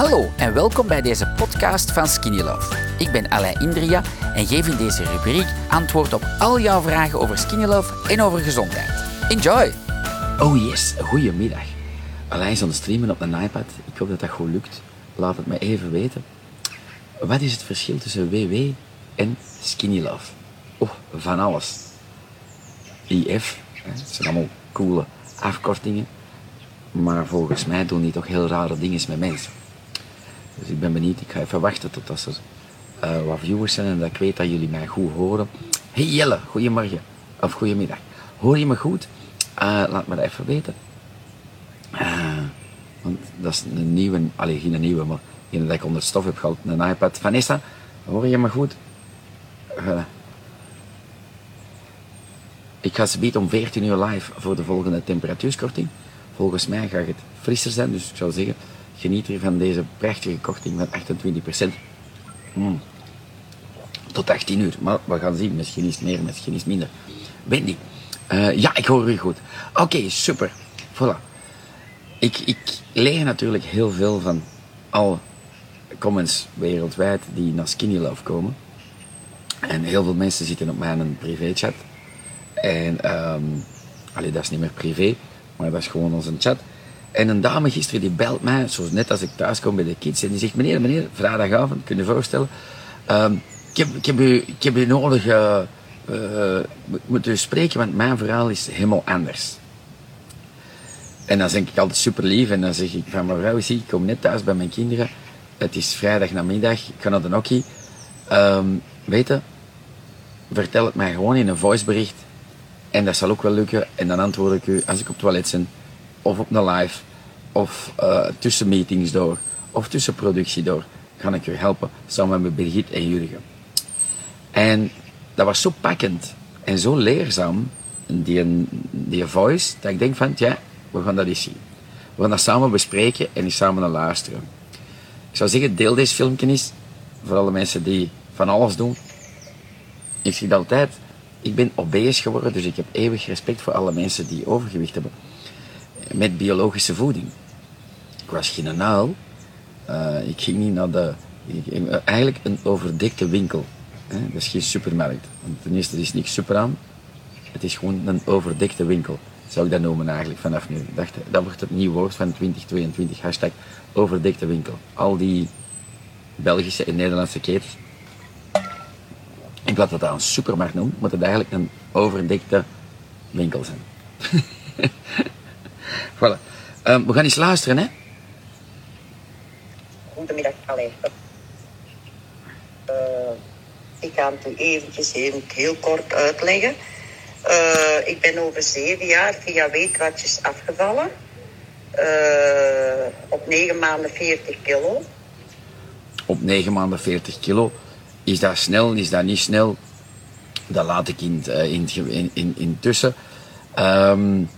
Hallo en welkom bij deze podcast van Skinny Love. Ik ben Alain Indria en geef in deze rubriek antwoord op al jouw vragen over Skinny Love en over gezondheid. Enjoy! Oh yes, goedemiddag. Alain is aan het streamen op een iPad. Ik hoop dat dat goed lukt. Laat het me even weten. Wat is het verschil tussen WW en Skinny Love? Oh, van alles. IF, hè, dat zijn allemaal coole afkortingen. Maar volgens mij doen die toch heel rare dingen met mensen. Dus ik ben benieuwd. Ik ga even wachten tot er uh, wat viewers zijn en dat ik weet dat jullie mij goed horen. Hey Jelle, goedemorgen. Of goedemiddag. Hoor je me goed? Uh, laat me dat even weten. Uh, want dat is een nieuwe, alleen geen nieuwe, maar een dat ik onder stof heb gehaald, een iPad. Vanessa, hoor je me goed? Ik ga ze om 14 uur live voor de volgende temperatuurskorting. Volgens mij gaat het frisser zijn, dus ik zou zeggen, geniet hier van deze prachtige korting van 28%. Mm. Tot 18 uur, maar we gaan zien, misschien is meer, misschien is minder. Wendy, uh, ja, ik hoor u goed. Oké, super. Voilà. Ik, ik leer natuurlijk heel veel van alle comments wereldwijd die naar Skinny Love komen. En heel veel mensen zitten op mijn privéchat. En um, dat is niet meer privé, maar dat is gewoon onze chat. En een dame gisteren die belt mij, zoals net als ik thuis kom bij de kids, en die zegt: Meneer, meneer, vrijdagavond, kun je voorstellen? Um, ik, heb, ik, heb u, ik heb u nodig, uh, uh, moet u spreken, want mijn verhaal is helemaal anders. En dan denk ik altijd super lief en dan zeg ik van mevrouw, zie, ik kom net thuis bij mijn kinderen. Het is vrijdag namiddag, ik ga naar de Nokkie. Um, weet je, vertel het mij gewoon in een voicebericht en dat zal ook wel lukken. En dan antwoord ik u als ik op het toilet ben, of op een live, of uh, tussen meetings door, of tussen productie door, ga ik u helpen samen met Birgit en Jurgen. En dat was zo pakkend en zo leerzaam, die, die voice, dat ik denk van, ja, we gaan dat eens zien. We gaan dat samen bespreken en eens samen naar luisteren. Ik zou zeggen, deel deze filmpje voor alle mensen die van alles doen. Ik zie het altijd, ik ben obese geworden, dus ik heb eeuwig respect voor alle mensen die overgewicht hebben. Met biologische voeding. Ik was geen naal. Uh, ik ging niet naar de... Ik, eigenlijk een overdekte winkel. Hè? Dat is geen supermarkt. Want ten eerste er is niks super aan. Het is gewoon een overdekte winkel. Zou ik dat noemen eigenlijk vanaf nu. Ik dacht, dat wordt het nieuw woord van 2022. Hashtag overdekte winkel. Al die Belgische en Nederlandse ketens in plaats dat een supermarkt noemt, moet het eigenlijk een overdekte winkel zijn. voilà. Um, we gaan eens luisteren, hè? Goedemiddag, alleen. Uh, ik ga het u eventjes heel, heel kort uitleggen. Uh, ik ben over zeven jaar via weetwatjes afgevallen. Uh, op negen maanden 40 kilo. Op negen maanden 40 kilo. Is dat snel, is dat niet snel? Dat laat ik in, eh, in, in, in, intussen. Um,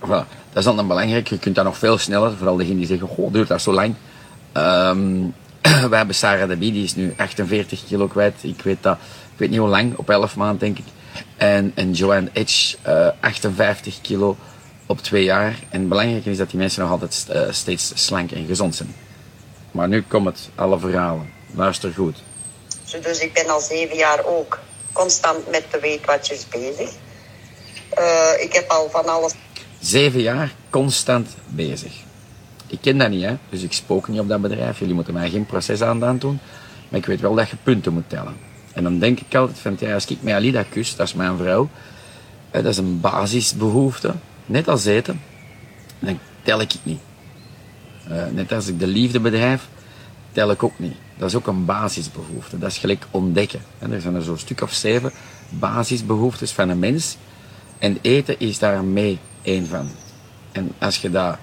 voilà. Dat is dan belangrijk. Je kunt dat nog veel sneller. Vooral degenen die zeggen, goh, duurt dat zo lang. Um, wij hebben Sarah de die is nu 48 kilo kwijt. Ik weet dat, ik weet niet hoe lang, op 11 maanden denk ik. En, en Joanne Edge, eh, 58 kilo op twee jaar. En het belangrijke is dat die mensen nog altijd uh, steeds slank en gezond zijn. Maar nu komt het, alle verhalen. Luister goed. Dus ik ben al zeven jaar ook constant met de weetwatjes bezig. Uh, ik heb al van alles. Zeven jaar constant bezig. Ik ken dat niet, hè? dus ik spook niet op dat bedrijf. Jullie moeten mij geen proces aan doen. Maar ik weet wel dat je punten moet tellen. En dan denk ik altijd van, ja, als ik met Alida kus, dat is mijn vrouw. dat is een basisbehoefte. Net als eten. Dan tel ik het niet. Uh, net als ik de liefde bedrijf, tel ik ook niet. Dat is ook een basisbehoefte. Dat is gelijk ontdekken. Er zijn er zo'n stuk of zeven basisbehoeftes van een mens. En eten is daar mee één van. En als je daar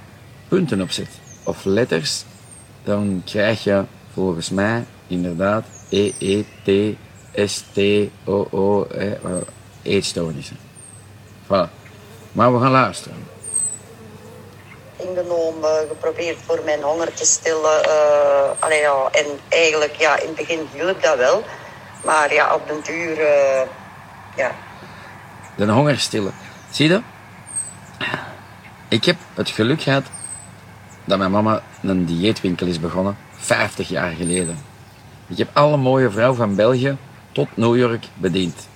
punten op zet, of letters, dan krijg je volgens mij inderdaad E, E, T, S, T, O, O, e, eetstoornissen. Voilà. Maar we gaan luisteren ingenomen, geprobeerd voor mijn honger te stillen. Uh, allee, ja, en eigenlijk, ja, in het begin hielp dat wel. Maar ja, op den duur, uh, ja. De honger stillen. Zie je? Ik heb het geluk gehad dat mijn mama een dieetwinkel is begonnen, 50 jaar geleden. Ik heb alle mooie vrouwen van België tot New York bediend.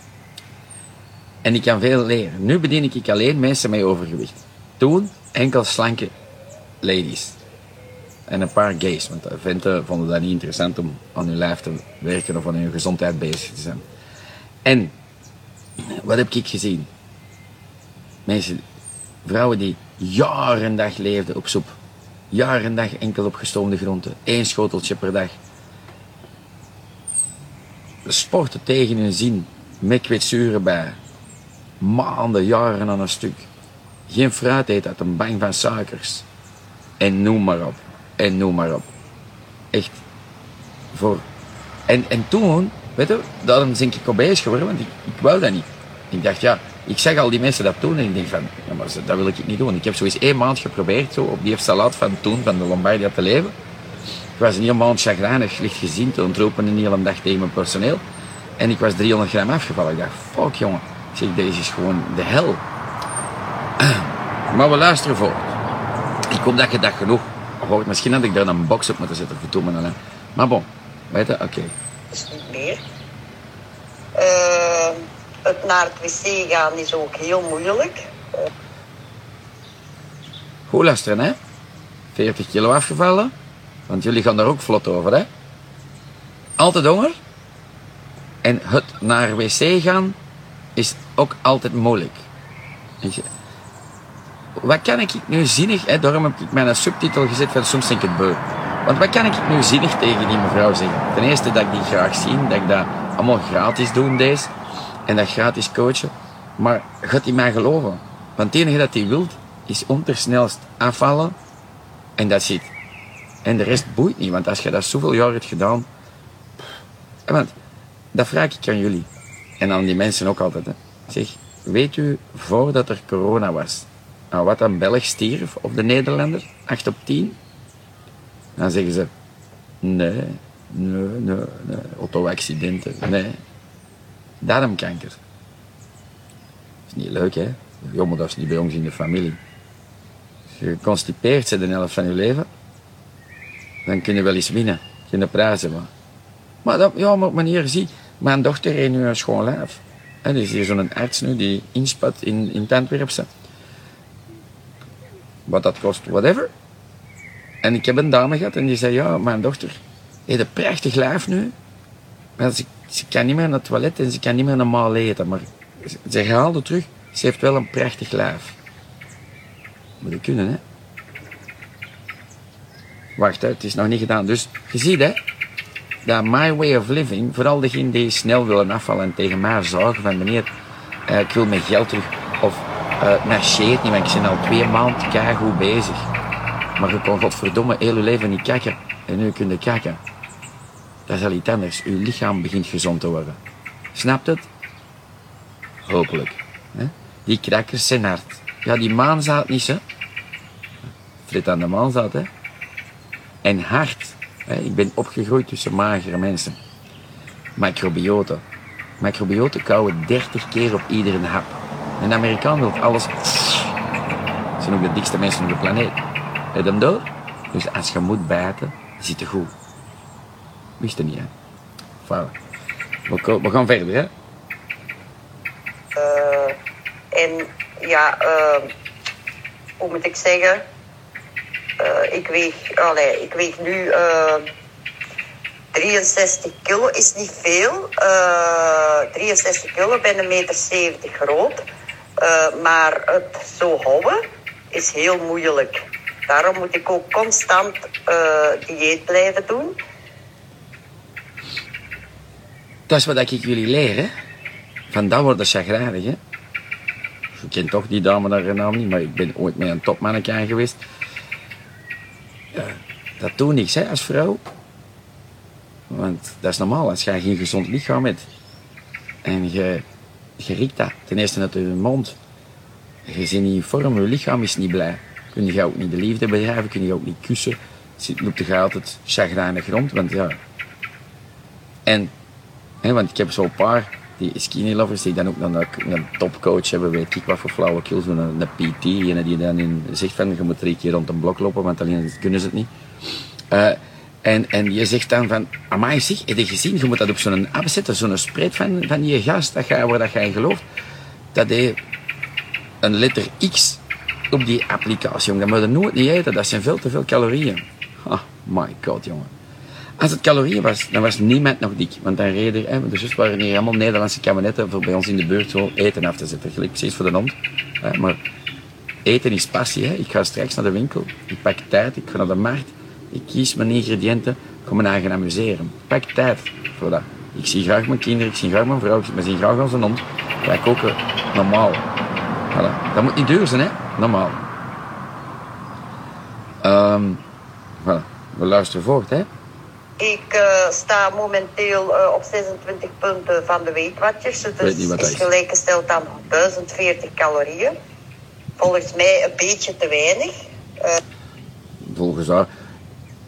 En ik kan veel leren. Nu bedien ik alleen mensen met overgewicht. Toen enkel slanke ladies. En een paar gays, want venten vonden dat niet interessant om aan hun lijf te werken of aan hun gezondheid bezig te zijn. En wat heb ik gezien? Mensen, vrouwen die jaren en dag leefden op soep. Jaren en dag enkel op gestoomde groenten. Eén schoteltje per dag. Sporten tegen hun zin. Met kwetsuren bij. Maanden, jaren aan een stuk. Geen fruit eten uit een bang van suikers. En noem maar op. En noem maar op. Echt. Voor. En, en toen, weet je, daarom ben ik obese geworden, want ik, ik wou dat niet. Ik dacht, ja, ik zeg al die mensen dat doen en ik denk van, ja, maar dat wil ik niet doen. Ik heb zo eens één maand geprobeerd zo, op die salat van toen, van de Lombardia te leven. Ik was een hele maand chagrijnig, licht gezien, te ontropen een hele dag tegen mijn personeel. En ik was 300 gram afgevallen. Ik dacht, fuck jongen. Zeg, deze is gewoon de hel. Maar we luisteren voor. Ik hoop dat je dat genoeg hoort. Misschien had ik daar een box op moeten zetten voor toen alleen. Maar bon, weet je, oké. is niet meer. Eh, het naar het wc gaan is ook heel moeilijk. Goed luisteren, hè. 40 kilo afgevallen. Want jullie gaan daar ook vlot over, hè. Altijd honger. En het naar wc gaan is ook altijd moeilijk. Wat kan ik nu zinnig, hè, daarom heb ik mijn subtitel gezet van soms denk ik het beu. Want wat kan ik nu zinnig tegen die mevrouw zeggen? Ten eerste dat ik die graag zie, dat ik dat allemaal gratis doe deze. En dat gratis coachen. Maar gaat hij mij geloven? Want het enige dat hij wilt, is ondersnelst afvallen. En dat zit. En de rest boeit niet, want als je dat zoveel jaar hebt gedaan. Want dat vraag ik aan jullie. En aan die mensen ook altijd. Zeg, weet u voordat er corona was, wat een Belg stierf of de Nederlander? 8 op 10? Dan zeggen ze, nee, nee, nee, nee. auto-accidenten, nee. Darmkanker. Dat is niet leuk, hè? Jongen, dat is niet bij ons in de familie. Als je geconstipeerd bent de helft van je leven, dan kun je wel eens winnen. Je prijzen maar. Maar dat, ja, maar meneer, zie, mijn dochter heeft nu een schoon lijf. Er is hier zo'n arts nu die inspat in, in. Wat dat kost, whatever. En ik heb een dame gehad en die zei, ja, mijn dochter heeft een prachtig lijf nu. Maar ze, ze kan niet meer naar het toilet en ze kan niet meer normaal eten. Maar ze, haalde terug, ze heeft wel een prachtig lijf. Moet je kunnen, hè. Wacht, hè, het is nog niet gedaan. Dus je ziet, hè, dat my way of living, vooral degenen die snel willen afvallen en tegen mij zagen van meneer, eh, ik wil mijn geld terug. Of uh, marcheert niet, want ik ben al twee maanden goed bezig. Maar je kon godverdomme heel je leven niet kijken. En nu kun je kijken. Dat is al iets anders. Je lichaam begint gezond te worden. Snapt het? Hopelijk. Hè? Die krakkers zijn hard. Ja, die maanzaad niet, hè. Frit aan de maanzaad, hè. En hard. Hè? Ik ben opgegroeid tussen magere mensen. Macrobioten. Macrobioten kauwen 30 keer op iedere hap. Een Amerikaan wil alles... Ze zijn ook de dikste mensen op de planeet. Heb hem door? Dus als je moet bijten, zit het goed. Wist je niet, hè? We, gaan verder, hè? Eh, en ja, eh, hoe moet ik zeggen? Eh, ik, weeg, allee, ik weeg nu eh, 63 kilo, is niet veel. Eh 63 kilo, ben een meter 70 groot. Maar het zo houden is heel moeilijk. Daarom moet ik ook constant dieet blijven doen. Dat is wat ik jullie leer? Van dat wordt chagrijnig, hè? Je kent toch die dame daar naam niet, maar ik ben ooit met een topmanneke geweest. Dat doet niks, hè, als vrouw. Want dat is normaal, als je geen gezond lichaam hebt. En je, je riekt dat. Ten eerste uit je mond. Je zit niet in vorm, je lichaam is niet blij. Kun je ook niet de liefde bedrijven, kun je ook niet kussen. Loopt je altijd chagrijnig rond, want ja... En, want ik heb zo'n paar die skinny lovers die dan ook nog een, topcoach hebben, weet ik wat voor flauwekul, zo'n een, een PT, ene die dan in, zegt van je moet drie keer rond een blok lopen, want alleen kunnen ze het niet. Eh, en, en je zegt dan van, amai zeg, heb je gezien, je moet dat op zo'n app zetten, zo'n spread van, van je gast dat je, waar dat jij gelooft, dat hij een letter X op die applicatie, jongen. Dat moet je nooit niet eten, dat zijn veel te veel calorieën. Oh my god, jongen. Als het calorieën was, dan was niemand nog dik. Want dan reden, hè, dus waren hier allemaal Nederlandse kabinetten voor bij ons in de buurt zo eten af te zetten. Gelijk precies voor de hond. Maar eten is passie. Hè. Ik ga straks naar de winkel, ik pak tijd, ik ga naar de markt, ik kies mijn ingrediënten, ik ga me eigen amuseren. Ik pak tijd voor dat. Ik zie graag mijn kinderen, ik zie graag mijn vrouw, ik zie graag onze hond. Wij koken normaal. Dat moet niet duur zijn, hè? Normaal. Voilà. We luisteren voort, hè? Ik uh, sta momenteel uh, op 26 punten van de weekwatjes. Dus het is gelijkgesteld aan 1040 calorieën. Volgens mij een beetje te weinig. Uh, volgens, haar,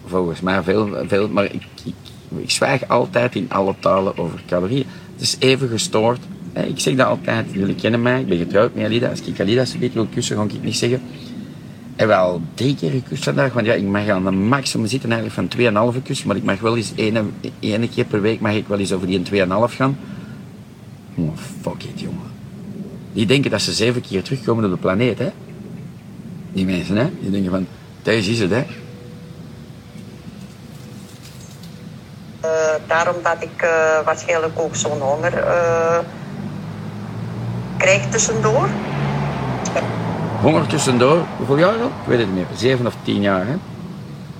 volgens mij veel, veel maar ik, ik, ik zwijg altijd in alle talen over calorieën. Het is even gestoord. Ik zeg dat altijd, jullie kennen mij, ik ben getrouwd met Alida. Als ik Alida een beetje wil kussen, ga ik niet zeggen heb wel drie keer gekust vandaag. Want ja, ik mag aan een maximum zitten eigenlijk van 2,5 kus. Maar ik mag wel eens ene, ene keer per week mag ik wel eens over die 2,5 gaan. Oh, fuck it, jongen. Die denken dat ze zeven keer terugkomen op de planeet, hè. Die mensen, hè. Die denken van, thuis is het, hè. Uh, daarom dat ik uh, waarschijnlijk ook zo'n honger uh, krijg tussendoor honger tussendoor. Hoeveel jaar al? Ik weet het niet meer. Zeven of tien jaar, hè?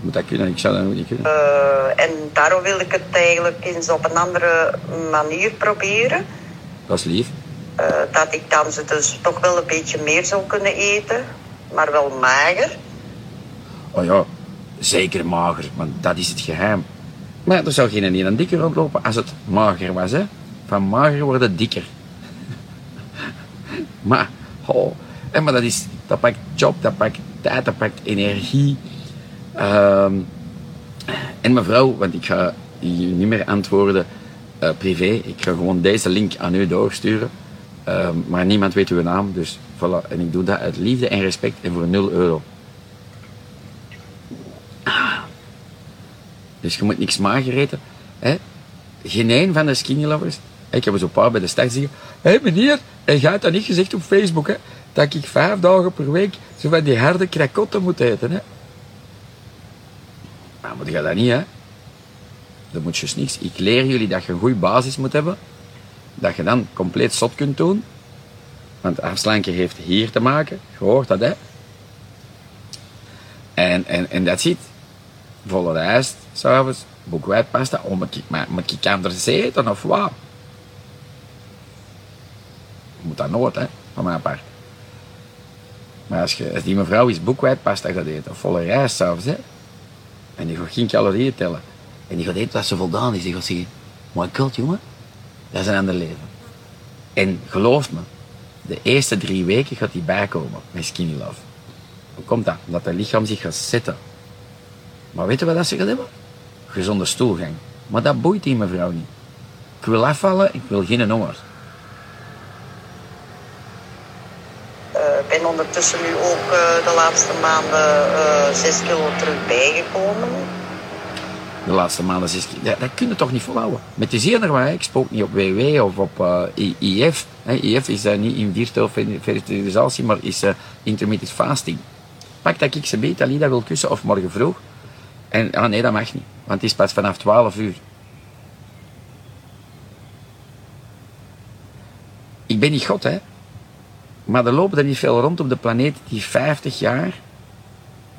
Moet dat kunnen? Ik zou dat niet kunnen. Uh, en daarom wil ik het eigenlijk eens op een andere manier proberen. Dat is lief. Uh, dat ik dan ze dus toch wel een beetje meer zou kunnen eten, maar wel mager. Oh ja, zeker mager, want dat is het geheim. Maar er zou geen niet een dikker rondlopen als het mager was, hè? Van mager worden dikker. maar, oh, maar dat, is, dat pakt job, dat pakt tijd, dat pakt energie. Um, en mevrouw, want ik ga je niet meer antwoorden uh, privé. Ik ga gewoon deze link aan u doorsturen. Um, maar niemand weet uw naam, dus voilà. En ik doe dat uit liefde en respect en voor 0 euro. Dus je moet niks mager. Hè? Geen een van de skinny lovers. Ik heb een paar bij de start zeggen. Hé hey meneer, en gaat dat niet gezegd op Facebook, hè? Dat ik vijf dagen per week zo van die harde krakotten moet eten. Hè. Maar moet je dat niet, hè? Dat moet je dus niks. Ik leer jullie dat je een goede basis moet hebben. Dat je dan compleet zot kunt doen. Want afslanken heeft hier te maken. Je hoort dat, hè? En, en, en dat zit. Volle rijst, s'avonds, boekwijdpasta. Oh, moet ik, maar, moet ik anders eten of wat? Moet dat nooit, hè? Van mijn part. Maar als, die mevrouw is boekwijdpasta gaat eten, of volle rijst s'avonds, en die gaat geen calorieën tellen, en die gaat eten dat ze voldaan is, die gaat zeggen, my god jongen, dat is een ander leven. En geloof me, de eerste drie weken gaat die bijkomen met skinny love. Hoe komt dat? Omdat het lichaam zich gaat zetten. Maar weet je wat ze gaat hebben? Gezonde stoelgang. Maar dat boeit die mevrouw niet. Ik wil afvallen, ik wil geen honger. Ben ondertussen nu ook uh, de laatste maanden uh, 6 kilo terug bijgekomen. De laatste maanden 6 kilo. Dat kun je toch niet volhouden. Met de zeer ik spook niet op WW of op IF. IF is niet in virtual fertilisatie, maar is intermittent fasting. Pak dat ik ze beet, Alida wil kussen of morgen vroeg. En ah, nee, dat mag niet, want het is pas vanaf 12 uur. Ik ben niet God, hè. Maar er lopen er niet veel rond op de planeet die 50 jaar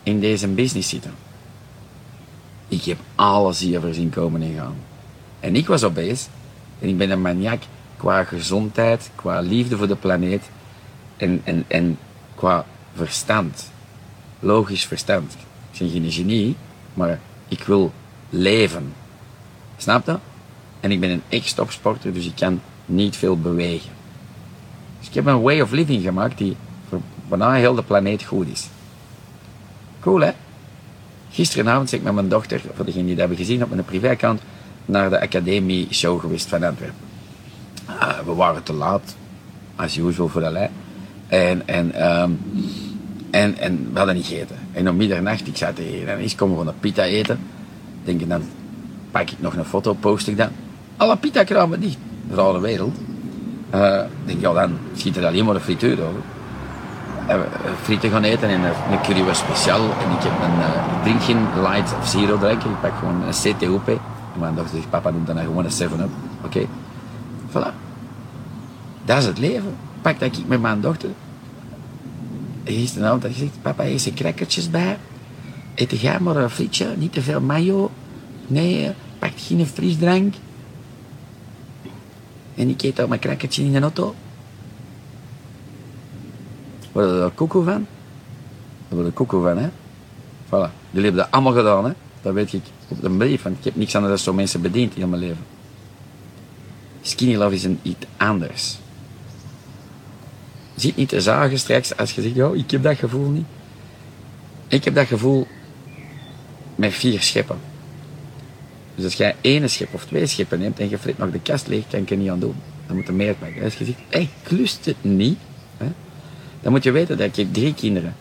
in deze business zitten. Ik heb alles hier zien komen en gaan. En ik was bezig. En ik ben een maniak qua gezondheid, qua liefde voor de planeet en, en, en qua verstand. Logisch verstand. Ik ben geen genie, maar ik wil leven. Snap je? En ik ben een ex-topsporter, dus ik kan niet veel bewegen. Dus ik heb een way of living gemaakt die voor bijna heel de planeet goed is. Cool, hè? Gisteravond ben ik met mijn dochter, voor degenen die dat hebben gezien op mijn privéaccount, naar de Academie Show geweest van Antwerpen. Ah, we waren te laat, als usual voor de lei. En, en, ehm, en, en we hadden niet gegeten. En om middernacht, ik zei tegen hen, eens komen we een pita eten. Denk ik, dan pak ik nog een foto, post ik dan. Alle pita kramen dicht. Rare wereld. Eh, denk ja, dan schiet er alleen maar de frituur over. We eh, frieten gaan eten en een, een curry was speciaal. En ik, heb een, eh, ik drink geen light of zero drinken, ik pak gewoon een CTOP. En mijn dochter zegt, papa noemt dan gewoon een 7-up. Oké, voilà. Dat is het leven. Pak dat ik met mijn dochter. Gisteravond had gezegd, papa, eet er crackertjes bij. Eet jij maar een frietje, niet te veel mayo. Nee, pak geen frisdrank. En ik eet al mijn crackertje in de auto. Worden er daar koekoe van? Daar worden koekoe van, hè? Voilà. Jullie hebben dat allemaal gedaan, hè? Dat weet ik op de brief, want ik heb niks anders dan zo mensen bediend in mijn leven. Skinny love is een iets anders. Zit niet te zagen straks als je zegt, ja, ik heb dat gevoel niet. Ik heb dat gevoel met vier scheppen. Dus als jij één schep of twee scheppen neemt en je frit nog de kast leeg, kan ik er niet aan doen. Dan moet je meer pakken. Als je zegt, ik lust het niet, hè, dan moet je weten dat ik drie kinderen.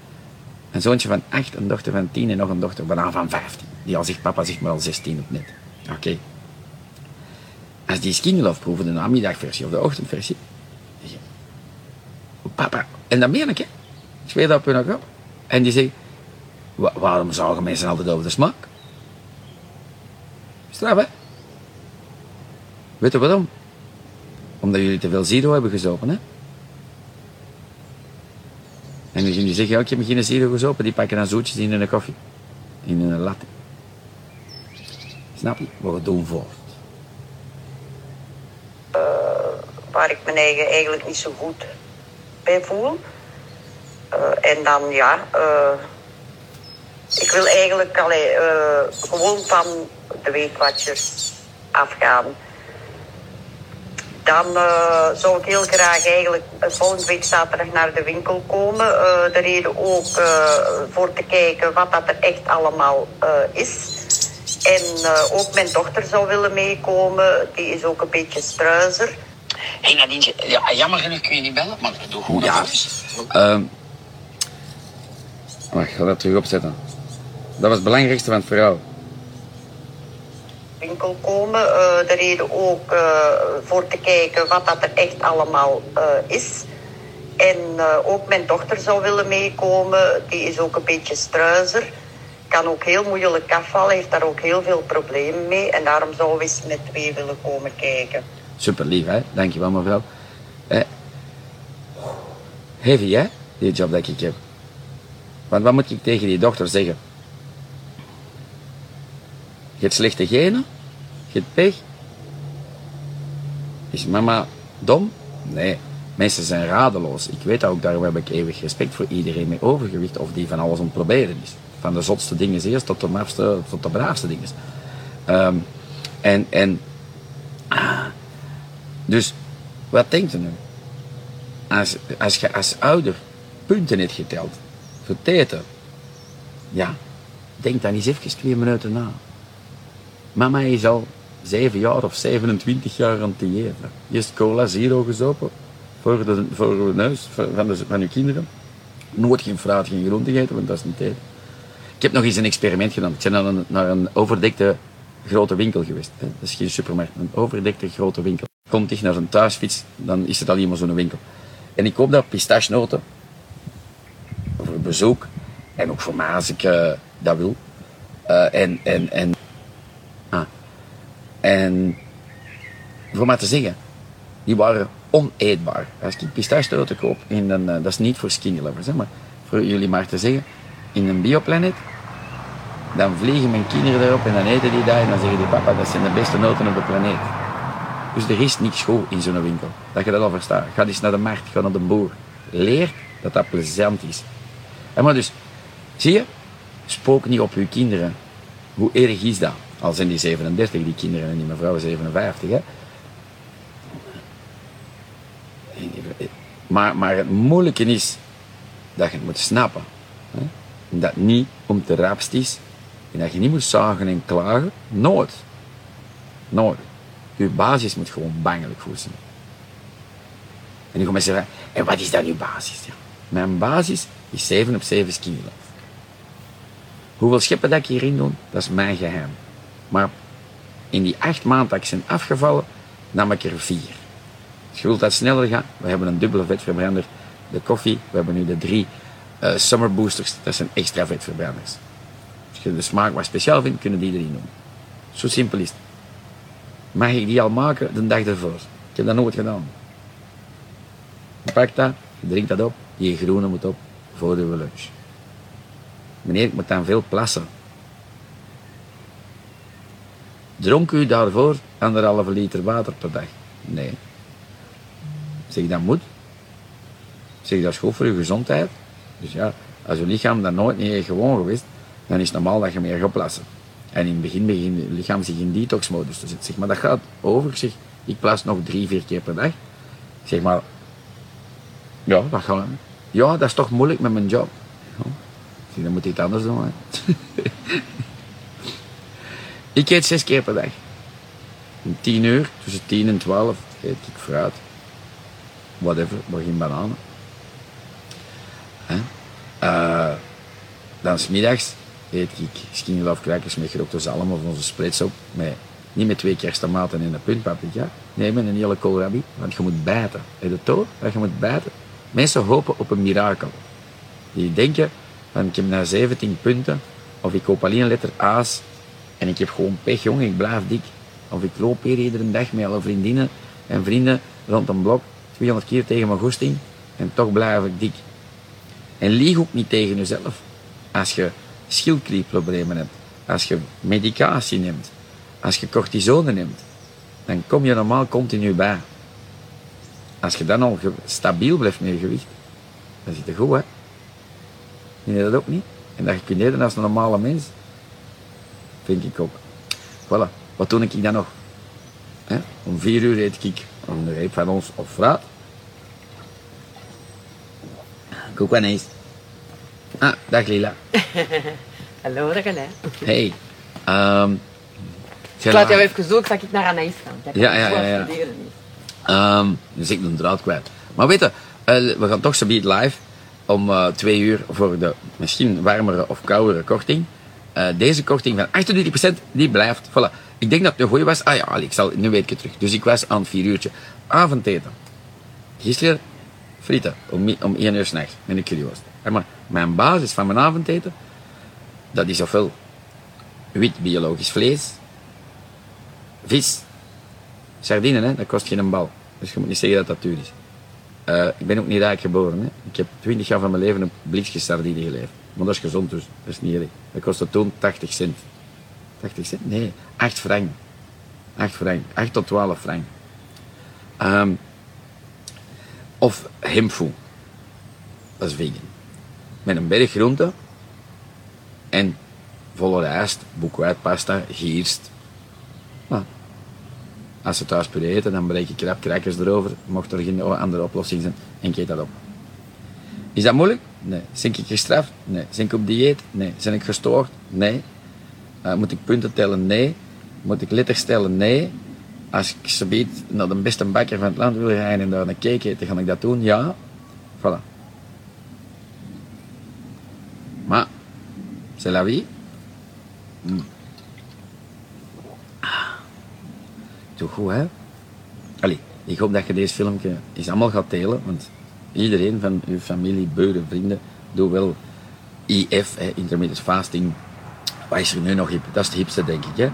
Een zoontje van acht, een dochter van tien en nog een dochter bijna van vijftien. Die al zegt, papa zegt maar al zestien op net. Oké. Als die skinny love proeven, de namiddagversie of de ochtendversie. je, Papa, en dat meen ik, hè. Ik zweer dat op hun ook. En die zegt, "Wa- waarom zagen mensen altijd over de smaak? Straf, hè? Weet je waarom? Omdat jullie te veel zero hebben gezopen, hè? En dan jullie zeggen, ja, ik heb geen zero gezopen, die pakken dan zoetjes in een koffie. In een latte. Snap je? Wat we doen voort. waar ik mijn eigen eigenlijk niet zo goed bij voel. Eh, en dan ja, eh, ik wil eigenlijk allee, eh, gewoon van de weekwatchers afgaan. Dan eh, zou ik heel graag eigenlijk eh, volgende week zaterdag naar de winkel komen. Eh, de reden ook eh, voor te kijken wat dat er echt allemaal eh, is. En eh, ook mijn dochter zou willen meekomen. Die is ook een beetje struizer. Hé Nadine, ja, jammer genoeg kun je niet bellen, maar doe goed Ja. Ehm wacht, ik ga dat terug opzetten. Dat was het belangrijkste van het verhaal. winkel komen. Eh, de reden ook eh, voor te kijken wat dat er echt allemaal eh, is. En ook mijn dochter zou willen meekomen. Die is ook een beetje struizer. Kan ook heel moeilijk afvallen. Heeft daar ook heel veel problemen mee. En daarom zou we eens met twee willen komen kijken. Super lief, hè? Dankjewel, mevrouw. Eh, heavy, hè? Die job dat ik heb. Want wat moet ik tegen die dochter zeggen? Hebt slechte genen? Je pech? Is mama dom? Nee. Mensen zijn radeloos. Ik weet dat ook, daarom heb ik eeuwig respect voor iedereen met overgewicht of die van alles om proberen is. Van de zotste dingen eerst tot de mafste, tot de braafste dingen. Ehm, en, en dus wat denkt u nu? Als, als je als ouder punten hebt geteld voor ja, denk dan eens even twee minuten na. Mama is al 7 jaar of 27 jaar aan het diëten. Eerst cola zero gezopen voor de, voor de neus van, de, van uw kinderen. Nooit geen fruit, geen groente gegeten, want dat is niet eten. Ik heb nog eens een experiment gedaan. Ik ben naar een, naar een overdekte grote winkel geweest. Dat is geen supermarkt, een overdekte grote winkel. Komt ik naar een thuisfiets, dan is het alleen maar zo'n winkel. En ik koop daar pistachenoten voor bezoek en ook voor mij als ik dat wil. Eh, en, en, en voor mij te zeggen, die waren oneetbaar. Als ik pistachenoten koop, in een, eh, dat is niet voor skinny lovers, maar voor jullie maar te zeggen, in een bioplanet, dan vliegen mijn kinderen erop en dan eten die daar en dan zeggen die papa, dat zijn de beste noten op de planeet. Dus er is niks goed in zo'n winkel. Dat je dat al verstaat. Ga eens naar de markt, ga naar de boer. Leer dat dat plezant is. En maar dus, zie je, spook niet op uw kinderen. Hoe erg is dat? Al zijn die 37, die kinderen, en die mevrouw 57, hè. Maar, maar het moeilijke is dat je het moet snappen. Hè? Dat niet om te rapst is. En dat je niet moet zagen en klagen. Nooit. Nooit. Je basis moet gewoon bangelijk goed zijn. En nu gaan mensen zeggen, en wat is dan uw basis? Ja. Mijn basis is 7 op 7 skinny love. Hoeveel scheppen dat ik hierin doe, dat is mijn geheim. Maar in die acht maanden dat ik ben afgevallen, nam ik er vier. Als je wilt dat sneller gaat, we hebben een dubbele vetverbrander, de koffie, we hebben nu de drie uh, summer boosters, dat zijn extra vetverbranders. Als je de smaak wat speciaal vindt, kunnen die erin doen. Zo simpel is het. Mag ik die al maken de dag ervoor? Ik heb dat nooit gedaan. Je pakt dat, je drinkt dat op, die groene moet op voor de lunch. Meneer, ik moet dan veel plassen. Dronk u daarvoor anderhalve liter water per dag? Nee. Zeg, dat moet. Zeg, dat is goed voor je gezondheid. Dus ja, als je lichaam dat nooit niet gewoon geweest, dan is het normaal dat je meer gaat plassen. En in het begin begint je lichaam zich in detoxmodus te zetten. Zeg maar, dat gaat over. Zeg, ik plas nog drie, vier keer per dag. Zeg maar, ja, dat gaat. Ja, dat is toch moeilijk met mijn job. Ja. Zeg, dan moet ik iets anders doen. Hè. ik eet zes keer per dag. Om tien uur, tussen tien en twaalf, eet ik fruit. Whatever, maar geen bananen. Hè? Uh, dan smiddags eet ik skinny crackers met gerookte zalm of onze splits op. Met, niet met twee kersttomaten en een puntpaprika. Nee, met een hele koolrabi. Want je moet bijten. Heb je door? Dat je moet bijten. Mensen hopen op een mirakel. Die denken van ik heb naar 17 punten. Of ik koop alleen een letter A's. En ik heb gewoon pech, jongen. Ik blijf dik. Of ik loop hier iedere dag met alle vriendinnen en vrienden rond een blok. 200 keer tegen mijn goesting. En toch blijf ik dik. En lieg ook niet tegen jezelf. Als je schildklierproblemen hebt, als je medicatie neemt, als je cortisone neemt, dan kom je normaal continu bij. Als je dan al stabiel blijft met je gewicht, dan zit het goed, hè? Vind je dat ook niet? En dat je kunt eten als een normale mens, vind ik ook. Voilà, wat doe ik dan nog? Om vier uur eet ik een reep van ons of fruit. Koek wel eens. Ah, dag Lila. Hallo René. Hey. Um, ik laat jou even zo, ik ik naar Anaïs gaan. Ja, ja, ja. ja. Um, dus ik een draad kwijt. Maar weet je, uh, we gaan toch zo live om uh, twee uur voor de misschien warmere of koudere korting. Uh, deze korting van 28% die blijft. Voilà. Ik denk dat het een goede was. Ah ja, ik zal, nu weet ik het terug. Dus ik was aan het 4 uurtje. Avondeten. Gisteren frieten om, om 1 uur s'nachts met een curryworst. Maar mijn basis van mijn avondeten, dat is ofwel wit biologisch vlees, vis, sardine, hè, dat kost geen bal. Dus je moet niet zeggen dat dat duur is. Uh, ik ben ook niet rijk geboren. Hè. Ik heb 20 jaar van mijn leven op blikje sardine geleefd. Maar dat is gezond dus, dat is niet erg. Dat kostte toen 80 cent. 80 cent? Nee, 8 frank. 8 frank. 8 tot 12 frank. Um, of hemfu. Dat is vegan. Met een berg groenten en volle rijst, boekwijdpasta, gierst. Nou, als ze thuis puree eten, dan breek ik krap crackers erover. Mocht er geen andere oplossing zijn, en ik eet dat op. Is dat moeilijk? Nee. Zijn ik gestraft? Nee. Zijn ik op dieet? Nee. Zijn ik gestoord? Nee. Uh, moet ik punten tellen? Nee. Moet ik letters stellen? Nee. Als ik ze naar de beste bakker van het land wil gaan en daar een cake eten, ga ik dat doen? Ja. Voilà. Maar, c'est la vie. Mm. Toch goed, hè? Allee, ik hoop dat je deze filmpje eens allemaal gaat delen, want iedereen van uw familie, buren, vrienden, doet wel IF, intermittent fasting. Wat is er nu nog hip? Dat is het hipste, denk ik, hè?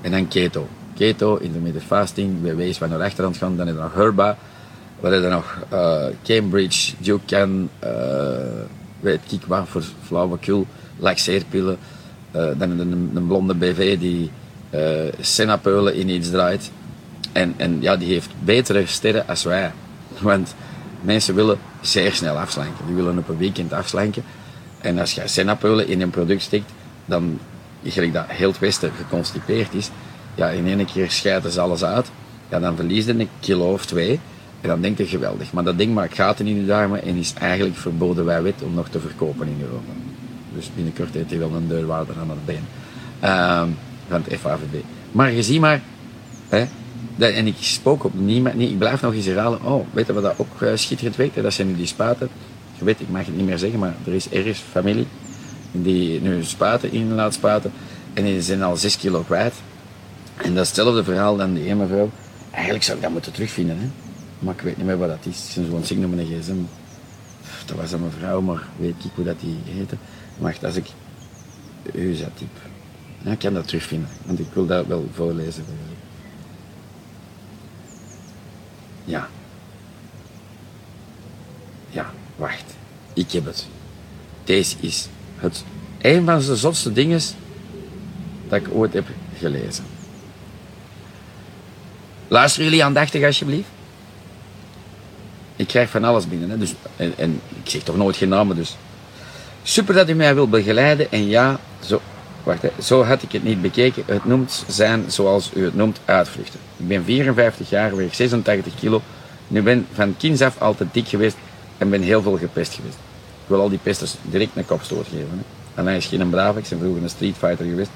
En dan keto keto, intermittent fasting, BW's waar naar de rechterhand gaan. Dan heb je nog Herba. We hebben nog uh, Cambridge, Dukan, uh, weet ik wat voor flauwekul, laxeerpillen. Uh, dan een, een, blonde BV die uh, senapeulen in iets draait. En, en ja, die heeft betere sterren als wij. Want mensen willen zeer snel afslanken. Die willen op een weekend afslanken. En als je senapeulen in een product stikt, dan, gelijk dat heel het Westen geconstipeerd is, ja, in één keer scheiden ze alles uit. Ja, dan verlies je een kilo of twee. En dan denk je geweldig. Maar dat ding maakt gaten in je darmen en is eigenlijk verboden bij wet om nog te verkopen in Europa. Dus binnenkort heeft hij wel een deurwaarder aan het been. Uh, van het FAVD. Maar je ziet maar, hè, en ik spook op niemand, niet, ik blijf nog eens herhalen, oh, weet je wat dat ook uh, schitterend werkt? Dat zijn nu die spaten. Je weet, ik mag het niet meer zeggen, maar er is ergens familie die nu spaten in laat spaten. En die zijn al 6 kilo kwijt. En datzelfde verhaal dan die ene vrouw. Eigenlijk zou ik dat moeten terugvinden, hè. Maar ik weet niet meer wat dat is. Ze zo'n zing met een gsm. Dat was een vrouw, maar weet ik hoe dat die heette. Wacht, als ik u zet typ. Ja, ik kan dat terugvinden, want ik wil dat wel voorlezen. Ja. Ja, wacht. Ik heb het. Deze is het een van de zotste dingen dat ik ooit heb gelezen. Luisteren jullie aandachtig alsjeblieft? Ik krijg van alles binnen. Hè? Dus, en, en ik zeg toch nooit geen namen, dus... Super dat u mij wil begeleiden en ja, zo, zo had ik het niet bekeken. Het noemt zijn, zoals u het noemt, uitvluchten. Ik ben 54 jaar, weeg 86 kilo. Nu ben van kinds af altijd dik geweest en ben heel veel gepest geweest. Ik wil al die pesters direct een kopstoot geven. En hij is geen brave, ik ben vroeger een streetfighter geweest.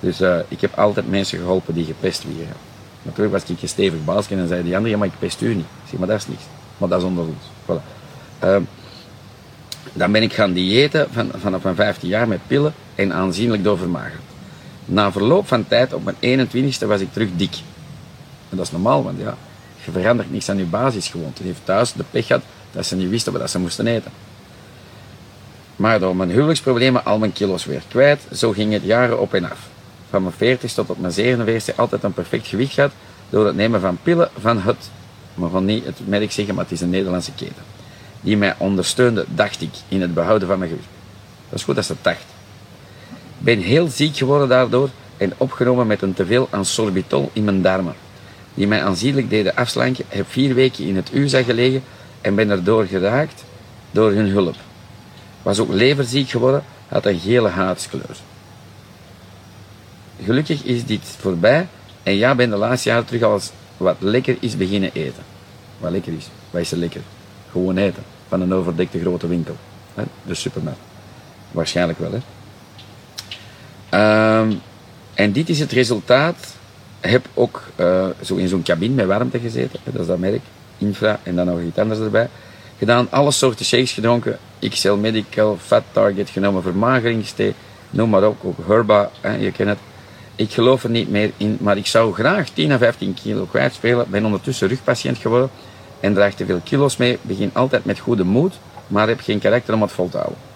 Dus uh, ik heb altijd mensen geholpen die gepest waren. Natuurlijk was ik een stevig baasje en zei die andere, ja, maar ik pest u niet. Zeg, maar dat is niks. Maar dat is onder ons. Voilà. Uh, dan ben ik gaan diëten van, vanaf mijn 15 jaar met pillen en aanzienlijk doorvermagerd. Na verloop van tijd, op mijn 21ste, was ik terug dik. En dat is normaal, want ja, je verandert niks aan je basisgewoonte. Je heeft thuis de pech gehad dat ze niet wisten wat ze moesten eten. Maar door mijn huwelijksproblemen al mijn kilo's weer kwijt, zo ging het jaren op en af. Van mijn 40 tot op mijn 47 altijd een perfect gewicht gehad door het nemen van pillen van het, maar van niet het merk zeggen, maar het is een Nederlandse keten. Die mij ondersteunde, dacht ik, in het behouden van mijn gewicht. Dat is goed als dat dacht. Ben heel ziek geworden daardoor en opgenomen met een teveel aan sorbitol in mijn darmen. Die mij aanzienlijk deden afslanken, heb vier weken in het USA gelegen en ben erdoor geraakt door hun hulp was ook leverziek geworden, had een gele haatskleur. Gelukkig is dit voorbij en ja, ben de laatste jaren terug als wat lekker is beginnen eten. Wat lekker is, wat is er lekker? Gewoon eten, van een overdekte grote winkel. De supermarkt. Waarschijnlijk wel, hè. Ehm, en dit is het resultaat. Heb ook uh, zo in zo'n cabine met warmte gezeten, dat is dat merk, infra en dan nog iets anders erbij gedaan, alle soorten shakes gedronken. XL Medical, Fat Target genomen, vermageringsthee, noem maar op, ook Herba, hè, je kent het. Ik geloof er niet meer in, maar ik zou graag 10 à 15 kilo kwijtspelen. Ben ondertussen rugpatiënt geworden en draag te veel kilo's mee. Begin altijd met goede moed, maar heb geen karakter om het vol te houden.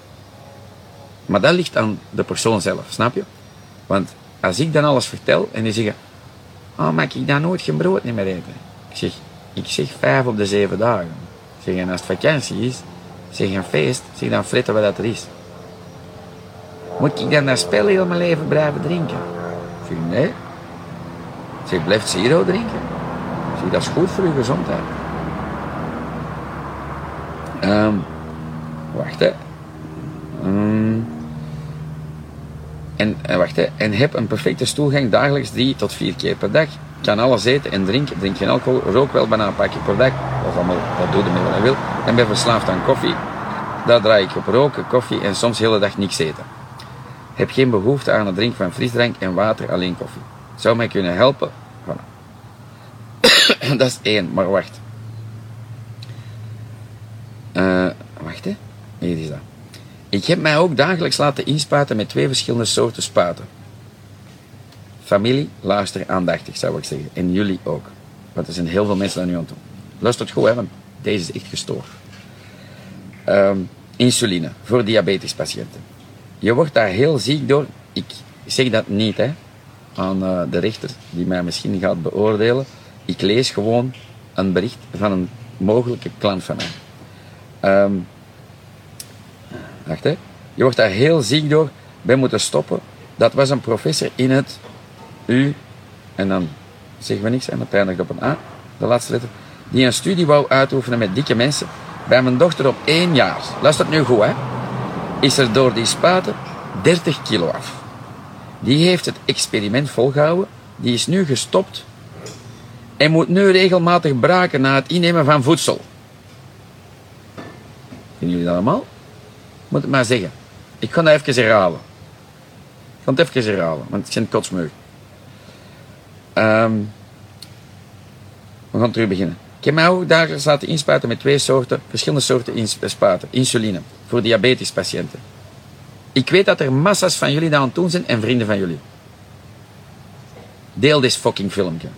Maar dat ligt aan de persoon zelf, snap je? Want als ik dan alles vertel en die zeggen, oh, mag ik dan nooit geen brood meer eten? Ik zeg, ik zeg vijf op de zeven dagen. Zeg, en als het vakantie is, zeg een feest, zeg dan fritten wat dat er is. Moet ik dan dat spel heel mijn leven blijven drinken? Zeg, nee. Zeg, blijf zero drinken. Zeg, dat is goed voor je gezondheid. Um, wacht, hè. Um, en, uh, wacht, hè. En heb een perfecte stoelgang dagelijks drie tot vier keer per dag kan alles eten en drinken. Drink geen alcohol, rook wel bijna een pakje per dag. Is allemaal, dat doe je met wat hij wil. En ben verslaafd aan koffie. Daar draai ik op roken, koffie en soms de hele dag niks eten. Heb geen behoefte aan het drinken van frisdrank en water, alleen koffie. Zou mij kunnen helpen? Voilà. dat is één, maar wacht. Uh, wacht hè. Hier is dat. Ik heb mij ook dagelijks laten inspuiten met twee verschillende soorten spuiten. Familie, luister aandachtig, zou ik zeggen. En jullie ook. Want er zijn heel veel mensen daar nu aan toe. Luister het goed, hè, deze is echt gestoord. Um, insuline voor diabetespatiënten. Je wordt daar heel ziek door. Ik zeg dat niet hè, aan uh, de rechter die mij misschien gaat beoordelen. Ik lees gewoon een bericht van een mogelijke klant van mij. Um, hè. Je wordt daar heel ziek door. Ben moeten stoppen. Dat was een professor in het U, en dan zeggen we niks, en dat eindigt op een A, de laatste letter, die een studie wou uitoefenen met dikke mensen. Bij mijn dochter op één jaar, luister nu goed hè, is er door die spuiten 30 kilo af. Die heeft het experiment volgehouden, die is nu gestopt en moet nu regelmatig braken na het innemen van voedsel. Vinden jullie dat allemaal? Moet het maar zeggen. Ik ga dat even herhalen. Ik ga het even herhalen, want het zijn kotsmeug. Um, gaan terug beginnen. Ook dagelijks laten inspuiten met twee soorten, verschillende soorten ins- spuiten. Insuline, voor diabetespatiënten. Ik weet dat er massa's van jullie dat aan doen zijn en vrienden van jullie. Deel dit fucking filmpje.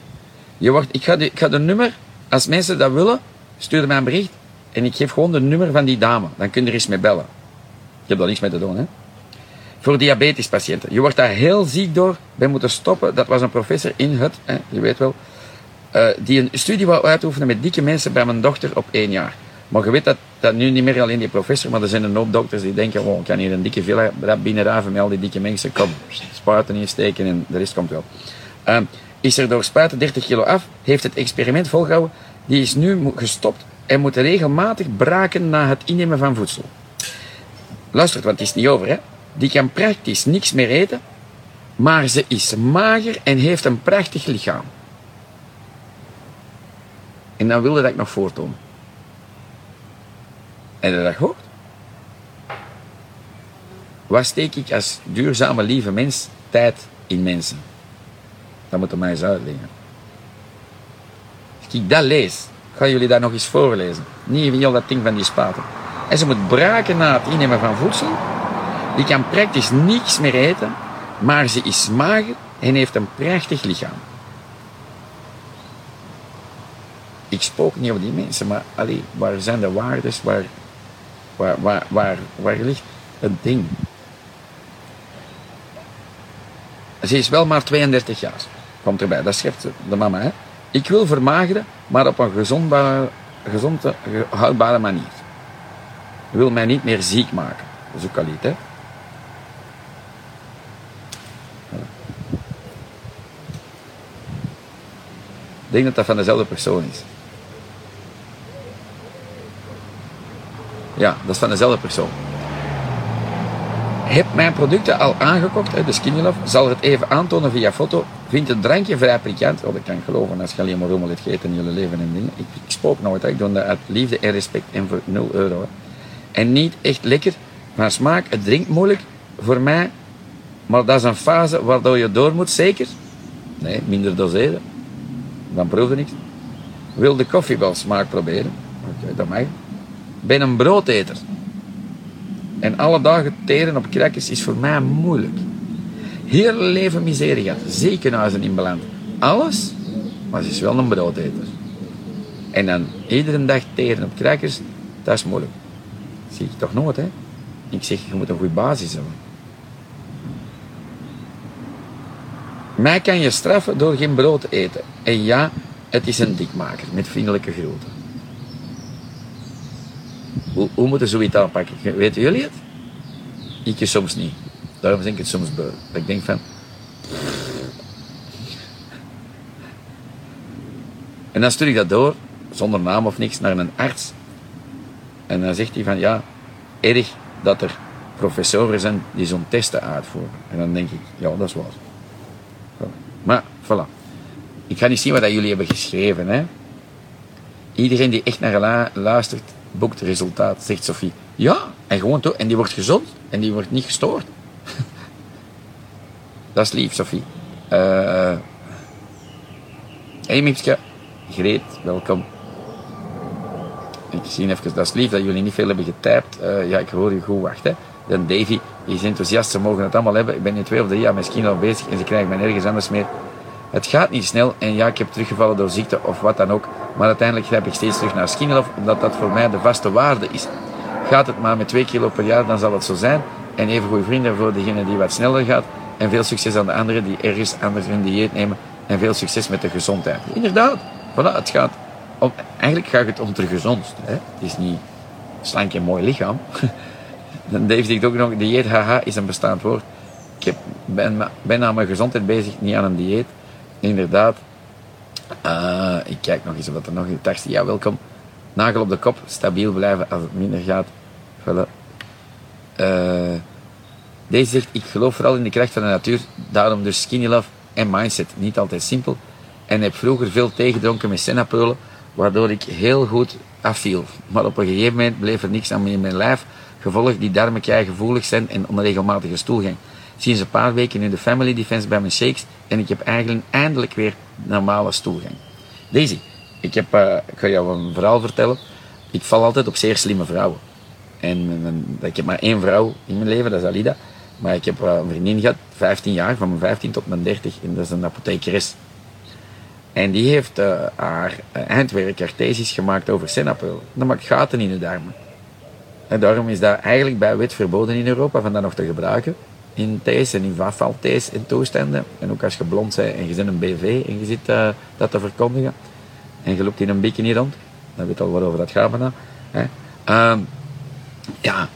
Je wordt, ik, ga de, ik ga de nummer, als mensen dat willen, stuur mij een bericht. En ik geef gewoon de nummer van die dame. Dan kun je er eens mee bellen. Ik heb daar niks mee te doen, hè. Voor diabetespatiënten. Je wordt daar heel ziek door, bij moeten stoppen. Dat was een professor in het, hè, je weet wel, eh, die een studie wou uitoefenen met dikke mensen bij mijn dochter op één jaar. Maar je weet dat, dat nu niet meer alleen die professor, maar er zijn een hoop dokters die denken, oh, ik kan hier een dikke villa binnenraven met al die dikke mensen. Kom, spuiten insteken en de rest komt wel. Ehm, is er door spuiten 30 kilo af, heeft het experiment volgehouden. Die is nu gestopt en moet regelmatig braken na het innemen van voedsel. Luister, want het is niet over, hè. Die kan praktisch niks meer eten, maar ze is mager en heeft een prachtig lichaam. En dan wilde dat ik nog voortoon. Heb je dat gehoord? Wat steek ik als duurzame, lieve mens tijd in mensen? Dat moet je mij eens uitleggen. Als ik dat lees, gaan jullie dat nog eens voorlezen. Niet heel dat ding van die spaten. En ze moet braken na het innemen van voedsel. Die kan praktisch niks meer eten, maar ze is mager en heeft een prachtig lichaam. Ik spook niet over die mensen, maar allee, waar zijn de waardes? Waar, waar, waar, waar, ligt het ding? Ze is wel maar 32 jaar. Komt erbij, dat schrijft de mama. Hè? Ik wil vermageren, maar op een gezondbare, gezonde, ge- houdbare manier. Ik wil mij niet meer ziek maken. Dat is ook al iets, hè? Ik denk dat dat van dezelfde persoon is. Ja, dat is van dezelfde persoon. Heb mijn producten al aangekocht, de Skinny Love, zal het even aantonen via foto. Vindt het drankje vrij pikant? Oh, dat kan ik geloven als je alleen maar rommel hebt gegeten in je leven en dingen. Ik, ik spook nooit, hè. ik doe dat uit liefde en respect en voor 0 euro. En niet echt lekker van smaak. Het drinkt moeilijk voor mij, maar dat is een fase waardoor je door moet, zeker. Nee, minder doseren. Dan proef je niks. Wil de koffie wel smaak proberen? Oké, dat mag. Ben een broodeter. En alle dagen teren op crackers is voor mij moeilijk. Heel leven miserie gehad. Ziekenhuizen in beland. Alles, maar ze is wel een broodeter. En dan iedere dag teren op crackers, dat is moeilijk. Zie ik toch nooit, hè? Ik zeg, je moet een goede basis hebben. Mij kan je straffen door geen brood te eten. En ja, het is een dikmaker met vriendelijke groeten. Hoe, hoe moeten zoiets aanpakken? Weten jullie het? Ik soms niet. Daarom denk ik het soms beu. Dat ik denk van... En dan stuur ik dat door, zonder naam of niks, naar een arts. En dan zegt hij van, ja, erg dat er professoren zijn die zo'n testen uitvoeren. En dan denk ik, ja, dat is waar. Maar, voilà. Ik ga niet zien wat jullie hebben geschreven, hè. Iedereen die echt naar luistert, boekt resultaat, zegt Sophie. Ja, en gewoon toch. En die wordt gezond en die wordt niet gestoord. dat is lief, Sophie. Eh hey, Miepske. Greet, welkom. Ik even, dat is lief dat jullie niet veel hebben getypt. Eh, ja, ik hoor je goed, wacht hè. Dan Davy, is enthousiast, ze mogen het allemaal hebben. Ik ben nu twee of drie jaar misschien al bezig en ze krijgen me nergens anders meer. Het gaat niet snel en ja, ik heb teruggevallen door ziekte of wat dan ook. Maar uiteindelijk grijp ik steeds terug naar Skinny Love, omdat dat voor mij de vaste waarde is. Gaat het maar met 2 kilo per jaar, dan zal het zo zijn. En even goede vrienden voor degene die wat sneller gaat. En veel succes aan de anderen die ergens anders een dieet nemen. En veel succes met de gezondheid. Inderdaad, voilà, het gaat om, eigenlijk gaat het om de gezondste. Hè? Het is niet slank en mooi lichaam. Dan Dave zegt ook nog, dieet, haha, is een bestaand woord. Ik ben, ben aan mijn gezondheid bezig, niet aan een dieet. Inderdaad. Eh, ik kijk nog eens wat er nog in Tarsi. Ja, welkom. Nagel op de kop, stabiel blijven als het minder gaat. Voilà. Eh, deze zegt, ik geloof vooral in de kracht van de natuur. Daarom dus skinny love en mindset. Niet altijd simpel. En heb vroeger veel tegendronken met sennapeullen, waardoor ik heel goed afviel. Maar op een gegeven moment bleef er niks aan me in mijn lijf. Gevolg die darmen gevoelig zijn en onregelmatige stoelgang. Sinds een paar weken nu de family defense bij mijn shakes en ik heb eigenlijk eindelijk weer normale stoelgang. Daisy, ik, heb, uh, ik ga jou een verhaal vertellen. Ik val altijd op zeer slimme vrouwen. En, en, ik heb maar één vrouw in mijn leven, dat is Alida. Maar ik heb uh, een vriendin gehad, 15 jaar, van mijn 15 tot mijn 30. En dat is een apothekeres. En die heeft uh, haar eindwerk, haar thesis gemaakt over sinaasappel. Dat maakt gaten in de darmen. En daarom is dat eigenlijk bij wet verboden in Europa van dat nog te gebruiken. In thees en in afvalthees en toestanden. En ook als je blond bent en je bent een BV en je zit uh, dat te verkondigen. En je loopt in een bikini rond. Dan weet al waarover dat gaat bijna. Uh, ja,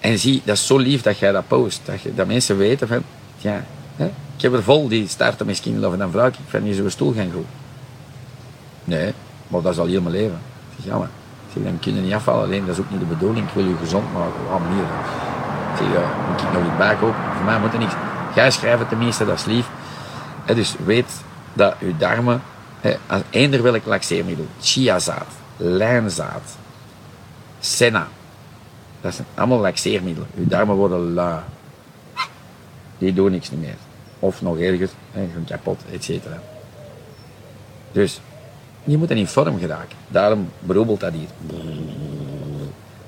en zie, dat is zo lief dat jij dat post. Dat, je, dat mensen weten van, ja, hè, ik heb er vol die starten met skin love. En dan vraag ik, van je zo'n stoel gaan goed? Nee, maar dat is al heel mijn leven. Ik zeg, ja, maar zeg, dan kun je niet afvallen. Alleen, dat is ook niet de bedoeling. Ik wil je gezond maken. Op een manier. Ik zeg, ja, moet ik nog niet bijkopen? Voor mij moet er niks. Jij schrijft tenminste, dat is lief. Dus weet dat je darmen, he, als eender welk laxeermiddel, chiazaad, lijnzaad, senna, dat zijn allemaal laxeermiddelen. Je darmen worden la. Die doen niks meer. Of nog ergens, gaan kapot, et cetera. Dus je moet in vorm geraken. Daarom broebelt dat hier.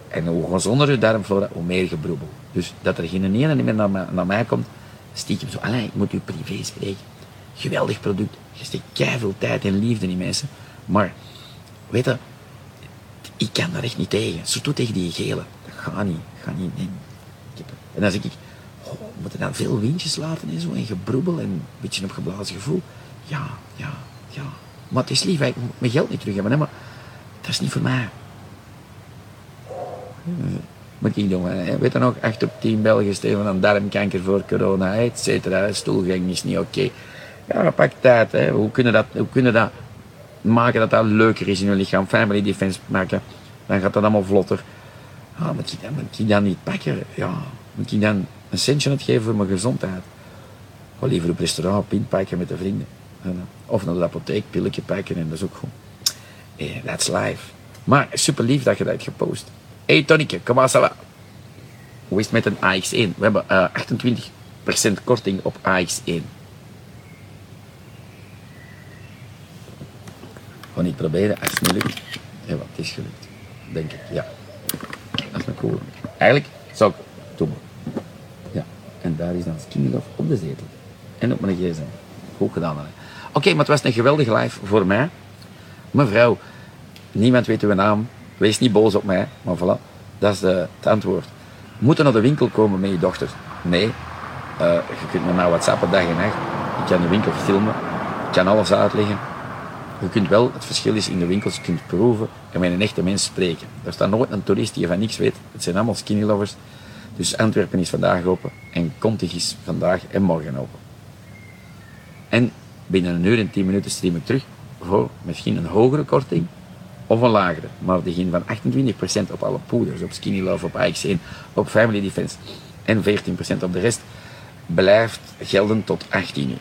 En hoe gezonder je darmflora, hoe meer gebroebel. Dus dat er geen ene meer naar mij, naar mij komt, stiekem zo, allee, ik moet u privé spreken. Geweldig product. Je steekt veel tijd en liefde in mensen. Maar, weet je, ik kan daar echt niet tegen. Surtout tegen die gele. Dat gaat niet. Gaat niet. En dan zeg ik, moet je dan veel windjes laten en zo, en gebroebel en een beetje een opgeblazen gevoel. Ja, ja, ja. Maar het is lief, ik moet mijn geld niet terug hebben, hè, maar dat is niet voor mij. Moet ik doen, weet je nog, 8 op 10 Belgen sterven aan darmkanker voor corona, et cetera. Stoelgang is niet oké. Ja, pak tijd, hè. Hoe kunnen dat, hoe kunnen dat maken dat dat leuker is in je lichaam? Family defense maken, dan gaat dat allemaal vlotter. Ah, moet, ik, moet ik dan niet pakken? Ja, moet ik dan een centje uitgeven voor mijn gezondheid? Of liever op restaurant pint pakken met de vrienden. Of naar de apotheek, pilletje pakken en dat is ook goed. Yeah, that's life. Maar super lief dat je dat hebt gepost. Hey Tonneke, kom maar, Hoe is het met een AX1? We hebben uh, 28% korting op AX1. Gewoon niet proberen, als het niet lukt. Ja, wat is gelukt. Denk ik, ja. Dat is een cool. Eigenlijk zou ik doen. Ja, en daar is dan Skinny op de zetel. En op mijn gsm. Goed gedaan, hè. Oké, maar het was een geweldige live voor mij. Mevrouw, niemand weet uw naam. Wees niet boos op mij. Maar voilà, dat is de, het antwoord. Moeten naar de winkel komen met je dochter? Nee. Uh, je kunt me nou whatsappen dag en nacht. Ik kan de winkel filmen. Ik kan alles uitleggen. Je kunt wel, het verschil is in de winkels, je kunt proeven en met een echte mens spreken. Er staat nooit een toerist die van niks weet. Het zijn allemaal skinny lovers. Dus Antwerpen is vandaag open en Contig is vandaag en morgen open. En binnen een uur en tien minuten stream ik terug voor misschien een hogere korting of een lagere. Maar die ging van 28% op alle poeders, op Skinny Love, op AX1, op Family Defense en 14% op de rest blijft gelden tot 18 uur.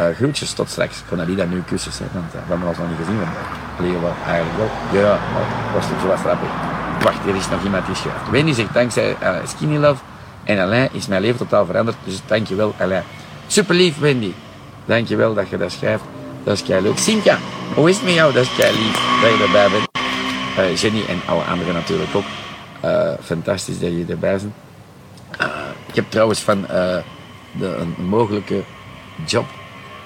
Uh, groetjes tot straks. Conalida nu kussens, hè, want uh, we hebben ons nog niet gezien. Want uh, wel eigenlijk wel. Ja, maar het zo wat. Wacht, er is nog iemand die schrijft. Wendy zegt dankzij uh, Skinny Love en Alain is mijn leven totaal veranderd. Dus dankjewel Alain. Super lief Wendy. Dankjewel dat je dat schrijft. Dat is kei leuk. Cynthia, hoe is het met jou? Dat is kei lief dat je erbij bent. Uh, Jenny en alle anderen natuurlijk ook. Uh, fantastisch dat je erbij bent. Uh, ik heb trouwens van de, een mogelijke job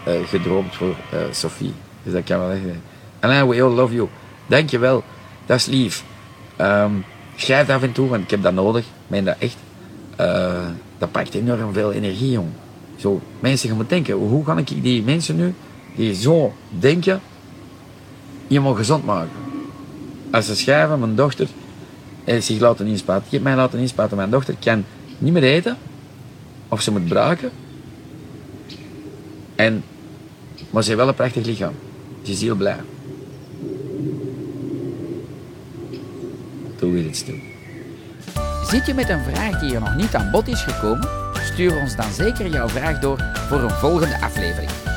gedroomd voor Sophie. Dus dat kan wel echt. We all love you. Dankjewel. Dat is lief. Um, schrijf af en toe, want ik heb dat nodig. Ik meen dat echt. dat pakt enorm veel energie, jong. Zo, mensen gaan denken, hoe kan ik die mensen nu, die zo denken, helemaal gezond maken? Als ze schrijven, mijn dochter heeft zich laten inspuiten, ik heb mij laten inspuiten, mijn dochter kan niet meer eten, of ze moet braken, en, maar ze heeft wel een prachtig lichaam. Ze is heel blij. Doe weer het stil. Zit je met een vraag die er nog niet aan bod is gekomen? Stuur ons dan zeker jouw vraag door voor een volgende aflevering.